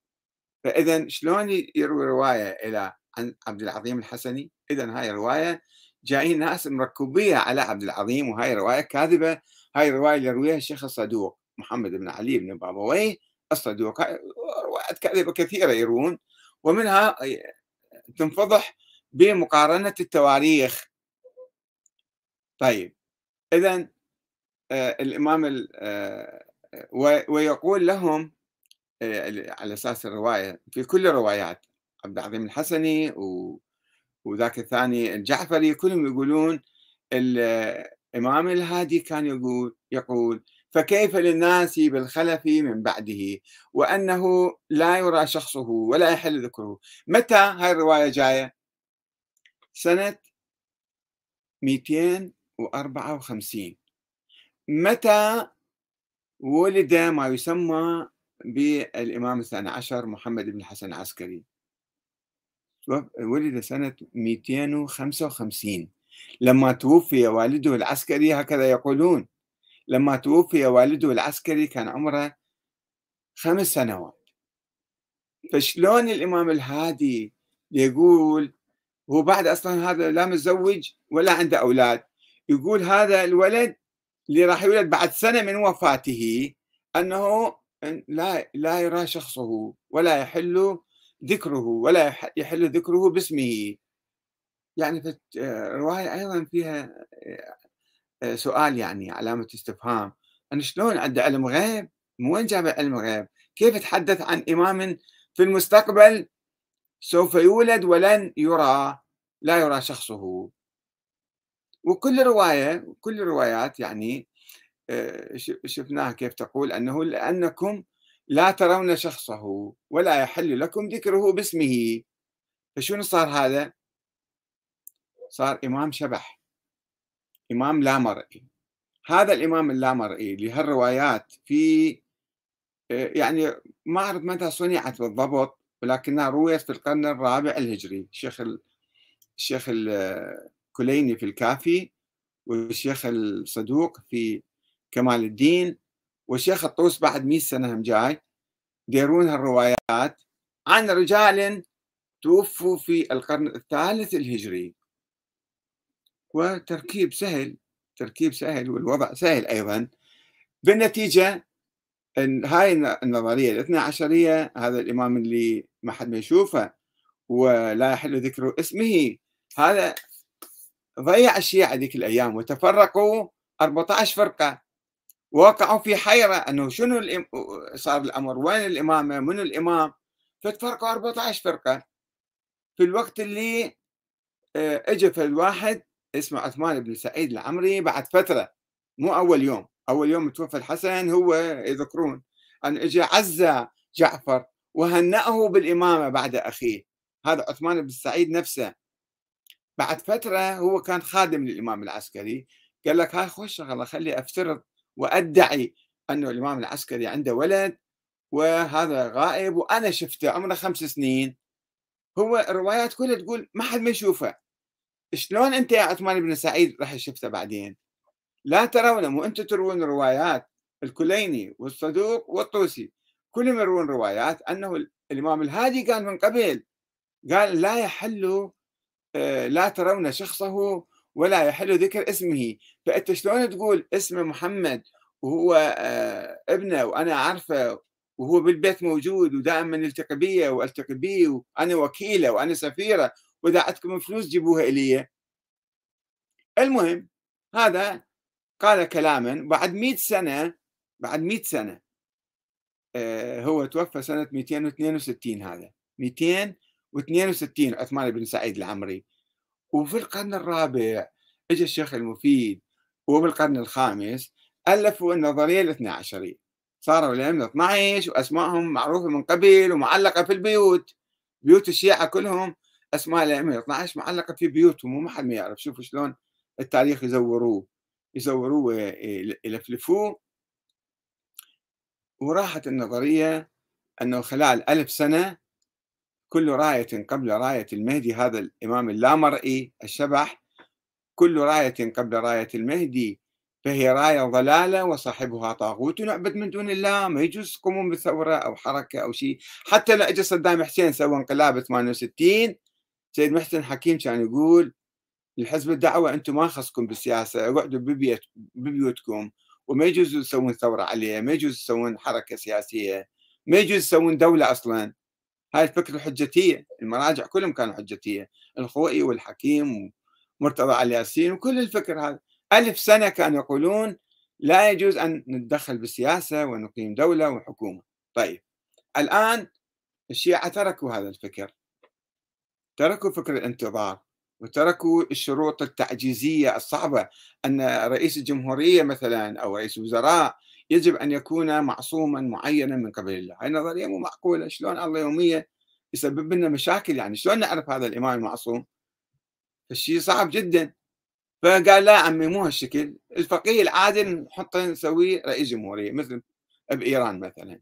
Speaker 1: فإذا شلون يروي رواية إلى عن عبد العظيم الحسني؟ إذا هاي رواية جايين ناس مركبية على عبد العظيم وهاي رواية كاذبة. هاي الرواية اللي يرويها الشيخ الصدوق محمد بن علي بن بابويه الصدوق روايات كاذبة كثيرة يروون ومنها تنفضح بمقارنة التواريخ. طيب إذا آه، الإمام آه، ويقول لهم آه، على أساس الرواية في كل الروايات عبد العظيم الحسني وذاك الثاني الجعفري كلهم يقولون الإمام الهادي كان يقول يقول فكيف للناس بالخلف من بعده؟ وأنه لا يرى شخصه ولا يحل ذكره. متى هاي الرواية جاية؟ سنة 254 متى ولد ما يسمى بالإمام الثاني عشر محمد بن الحسن العسكري؟ ولد سنة 255 لما توفي والده العسكري هكذا يقولون. لما توفي والده العسكري كان عمره خمس سنوات. فشلون الإمام الهادي يقول هو بعد أصلا هذا لا متزوج ولا عنده أولاد يقول هذا الولد اللي راح يولد بعد سنة من وفاته أنه لا لا يرى شخصه ولا يحل ذكره ولا يحل ذكره باسمه. يعني في الرواية أيضا فيها سؤال يعني علامة استفهام. أن شلون عنده علم غيب؟ من وين جاب علم غيب؟ كيف تحدث عن إمام في المستقبل؟ سوف يولد ولن يرى لا يرى شخصه. وكل رواية كل الروايات يعني آه، شفناها كيف تقول أنه لأنكم لا ترون شخصه ولا يحل لكم ذكره باسمه. فشنو صار هذا؟ صار إمام شبح. إمام لا مرئي هذا الإمام اللامرئي لهالروايات في آه، يعني ما أعرف متى صنعت بالضبط ولكنها رويت في القرن الرابع الهجري. الشيخ الشيخ الكليني في الكافي والشيخ الصدوق في كمال الدين والشيخ الطوس بعد 100 سنة هم جاي ديرون هالروايات عن رجال توفوا في القرن الثالث الهجري. وتركيب سهل تركيب سهل والوضع سهل أيضا. بالنتيجة إن هاي النظرية الاثنى عشرية هذا الإمام اللي ما حد ما يشوفه ولا يحل ذكر اسمه هذا ضيع الشيعة ذيك الأيام وتفرقوا 14 فرقة. وقعوا في حيرة أنه شنو. صار الأمر وين الإمامة من الإمام؟ فتفرقوا 14 فرقة. في الوقت اللي آه، اجى الواحد اسمه عثمان بن سعيد العمري بعد فترة مو أول يوم أول يوم توفى الحسن هو يذكرون أن اجى عزى جعفر وهنأه بالإمامة بعد أخيه. هذا عثمان بن سعيد نفسه. بعد فترة هو كان خادم للإمام العسكري قال لك هاي خوش شغلة خلي أفترض وأدعي أنه الإمام العسكري عنده ولد وهذا غائب وأنا شفته عمره خمس سنين. هو الروايات كلها تقول ما حد ما يشوفه. شلون أنت يا عثمان بن سعيد راح شفته بعدين؟ لا ترون مو أنتم تروون روايات الكليني والصدوق والطوسي. كلهم يروون روايات أنه الإمام الهادي قال من قبل قال لا يحل آه، لا ترون شخصه ولا يحل ذكر اسمه. فأنت شلون تقول اسم محمد وهو آه، ابنه وأنا أعرفه وهو بالبيت موجود ودائما نلتقي بيه وألتقي بيه وأنا وكيله وأنا سفيرة وإذا عندكم فلوس جيبوها إلي. المهم هذا قال كلاما بعد 100 سنة بعد 100 سنة آه، هو توفى سنة 262 هذا. 262 عثمان بن سعيد العمري. وفي القرن الرابع اجى الشيخ المفيد وبالقرن الخامس ألفوا النظرية الاثنى عشريه صاروا الأئمة 12 وأسمائهم معروفة من قبل ومعلقة في البيوت. بيوت الشيعة كلهم أسماء الأئمة 12 معلقة في بيوتهم وما حد ما يعرف. شوفوا شلون التاريخ يزوروه. يزوروه ويلفلفوه وراحت النظرية أنه خلال ألف سنة كل راية قبل راية المهدي هذا الإمام اللامرئي الشبح كل راية قبل راية المهدي فهي راية ضلالة وصاحبها طاغوت. ونعبد من دون الله ما يجوز تقومون بثورة أو حركة أو شيء. حتى لو اجى صدام حسين سوى انقلاب 68 سيد محسن حكيم كان يقول لحزب الدعوة أنتم ما خصكم بالسياسة اقعدوا ببيت ببيوتكم وما يجوز تسوون ثورة عليه ما يجوز تسوون حركة سياسية ما يجوز تسوون دولة أصلا. هاي الفكرة الحجتية المراجع كلهم كانوا حجتية الخوئي والحكيم ومرتضى علي ياسين وكل الفكر هذا. ألف سنة كانوا يقولون لا يجوز أن نتدخل بالسياسة ونقيم دولة وحكومة. طيب الآن الشيعة تركوا هذا الفكر. تركوا فكر الانتظار وتركوا الشروط التعجيزية الصعبة. أن رئيس الجمهورية مثلا أو رئيس الوزراء يجب أن يكون معصوما معينا من قبل الله. هاي نظرية مو معقولة. شلون الله يومية يسبب لنا مشاكل؟ يعني شلون نعرف هذا الإمام المعصوم؟ فالشيء صعب جدا. فقال لا عمي مو هالشكل. الفقيه العادل نحطه نسويه رئيس جمهورية مثل بإيران مثلا.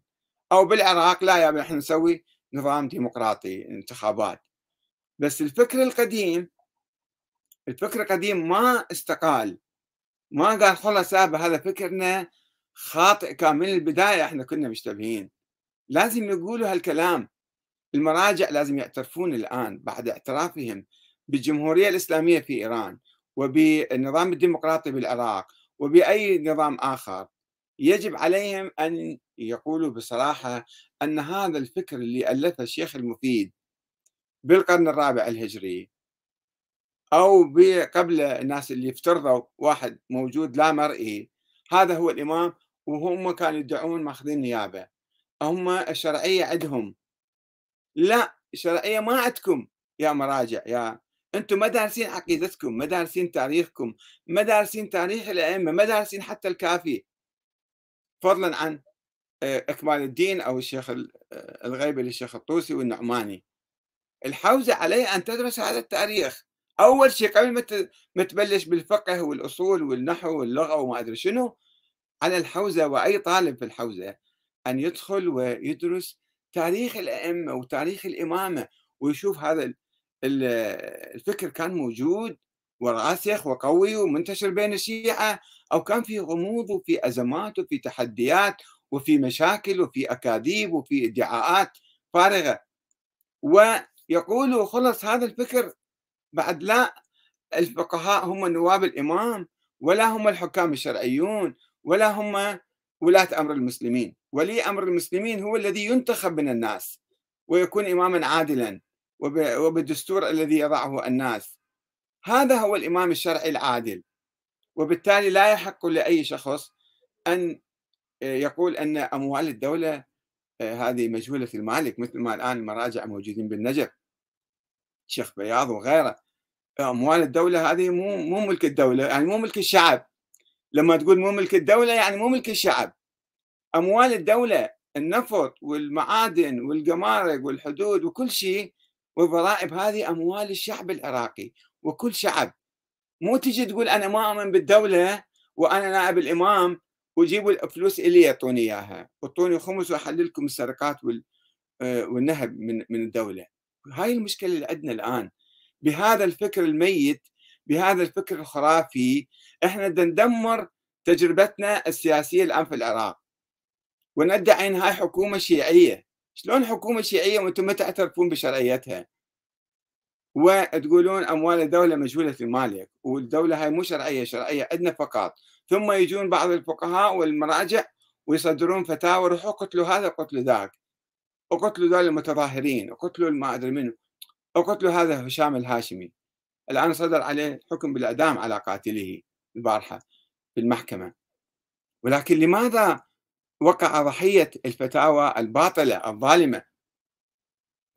Speaker 1: أو بالعراق لا يا إحنا نسوي نظام ديمقراطي انتخابات. بس الفكر القديم الفكر القديم ما استقال. ما قال خلاص هذا فكرنا خاطئ كان من البداية إحنا كنا مشتبهين. لازم يقولوا هالكلام. المراجع لازم يعترفون الآن بعد اعترافهم بالجمهورية الإسلامية في إيران وبالنظام الديمقراطي بالعراق وبأي نظام آخر. يجب عليهم أن يقولوا بصراحة أن هذا الفكر اللي ألفه الشيخ المفيد بالقرن الرابع الهجري أو قبل الناس اللي افترضوا واحد موجود لا مرئي هذا هو الإمام وهم كانوا يدعون ماخذين نيابة. هم الشرعية عندهم. لا الشرعية ما عندكم يا مراجع يا أنتم ما دارسين عقيدتكم ما دارسين تاريخكم ما دارسين تاريخ الأئمة ما دارسين حتى الكافي. فضلا عن آه، إكمال الدين أو الشيخ آه، الغيبه للشيخ الطوسي والنعماني. الحوزة عليه أن تدرس هذا التاريخ. أول شيء قبل ما تبلش بالفقه والأصول والنحو واللغة وما أدري شنو على الحوزة وأي طالب في الحوزة أن يدخل ويدرس تاريخ الأئمة وتاريخ الإمامة ويشوف هذا الفكر كان موجود وراسخ وقوي ومنتشر بين الشيعة أو كان في غموض وفي أزمات وفي تحديات وفي مشاكل وفي أكاذيب وفي ادعاءات فارغة. ويقولوا خلص هذا الفكر بعد لا الفقهاء هم نواب الإمام ولا هم الحكام الشرعيون ولا هم ولاة أمر المسلمين. ولي أمر المسلمين هو الذي ينتخب من الناس ويكون إماما عادلا وبالدستور الذي يضعه الناس. هذا هو الإمام الشرعي العادل. وبالتالي لا يحق لأي شخص أن يقول أن أموال الدولة هذه مجهولة المالك مثل ما الآن المراجع موجودين بالنجف شيخ بياض وغيره. أموال الدولة هذه مو مو ملك الدولة يعني مو ملك الشعب. لما تقول مو ملك الدولة يعني مو ملك الشعب. أموال الدولة النفط والمعادن والجمارك والحدود وكل شيء والضرائب هذه أموال الشعب العراقي وكل شعب. مو تجي تقول أنا ما أؤمن بالدولة وأنا نائب الإمام وجيبوا الفلوس اللي يعطوني إياها. أعطوني خمس وأحلل لكم السرقات آه، والنهب من من الدولة. هاي المشكلة اللي عندنا الآن. بهذا الفكر الميت بهذا الفكر الخرافي إحنا ندمر تجربتنا السياسية الآن في العراق. وندعي ان هاي حكومة شيعية. شلون حكومة شيعية وأنتم ما تعترفون بشرعيتها؟ وتقولون أموال الدولة مجهولة المالك والدولة هاي مو شرعية شرعية عندنا فقط. ثم يجون بعض الفقهاء والمراجع ويصدرون فتاوى روحوا قتلوا هذا قتلوا ذاك. وقتلوا ذول المتظاهرين وقتلوا ما أدري منه وقتلوا هذا هشام الهاشمي. الآن صدر عليه حكم بالإعدام على قاتله البارحة في المحكمة. ولكن لماذا وقع ضحية الفتاوى الباطلة الظالمة؟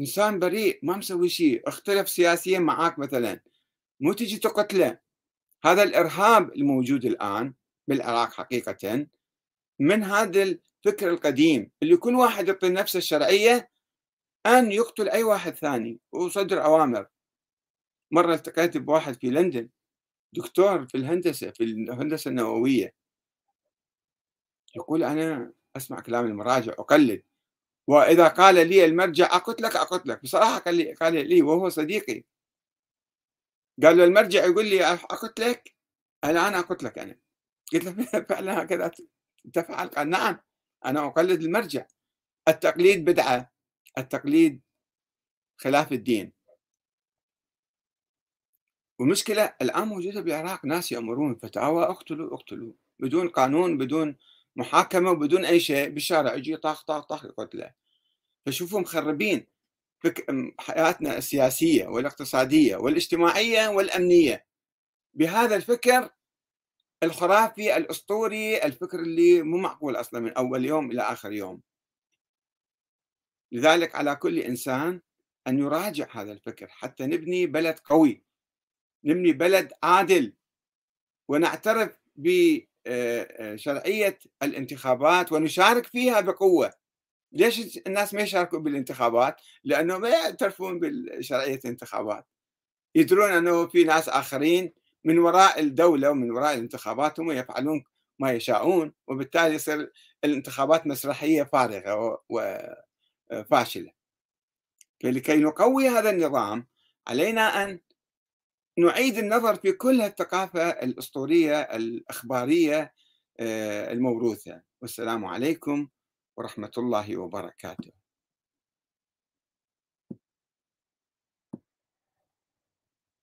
Speaker 1: إنسان بريء ما مسوي شيء اختلف سياسيا معاك مثلا. مو تجي تقتله. هذا الإرهاب الموجود الآن بالعراق حقيقة من هذا الفكر القديم اللي كل واحد يعطي نفسه الشرعية أن يقتل أي واحد ثاني وصدر أوامر. مرة التقيت بواحد في لندن دكتور في الهندسة في الهندسة النووية. يقول أنا أسمع كلام المراجع أقلد وإذا قال لي المرجع أقتلك أقتلك بصراحة قال لي, قال لي وهو صديقي. قال له المرجع يقول لي أقتلك الآن أقتلك أنا. قلت له [LAUGHS] فعلا هكذا تفعل؟ قال نعم. أنا أقلد المرجع. التقليد بدعة. التقليد خلاف الدين. والمشكلة الآن موجودة بالعراق. ناس يأمرون فتاوى اقتلوا اقتلوا. بدون قانون بدون محاكمة بدون أي شيء. بالشارع يجي طاخ طاخ طاخ يقتله. فشوفوا مخربين حياتنا السياسية والاقتصادية والاجتماعية والأمنية. بهذا الفكر الخرافي الأسطوري الفكر اللي مو معقول أصلا من أول يوم إلى آخر يوم. لذلك على كل إنسان أن يراجع هذا الفكر حتى نبني بلد قوي نبني بلد عادل. ونعترف ب شرعية الانتخابات ونشارك فيها بقوة. ليش الناس ما يشاركوا بالانتخابات؟ لأنه ما يعترفون بشرعية الانتخابات. يدرون أنه في ناس آخرين من وراء الدولة ومن وراء الانتخابات هم يفعلون ما يشاءون وبالتالي يصير الانتخابات مسرحية فارغة وفاشلة فلكي نقوي هذا النظام علينا أن نعيد النظر في كل الثقافة الأسطورية الأخبارية آه، الموروثة. والسلام عليكم ورحمة الله وبركاته.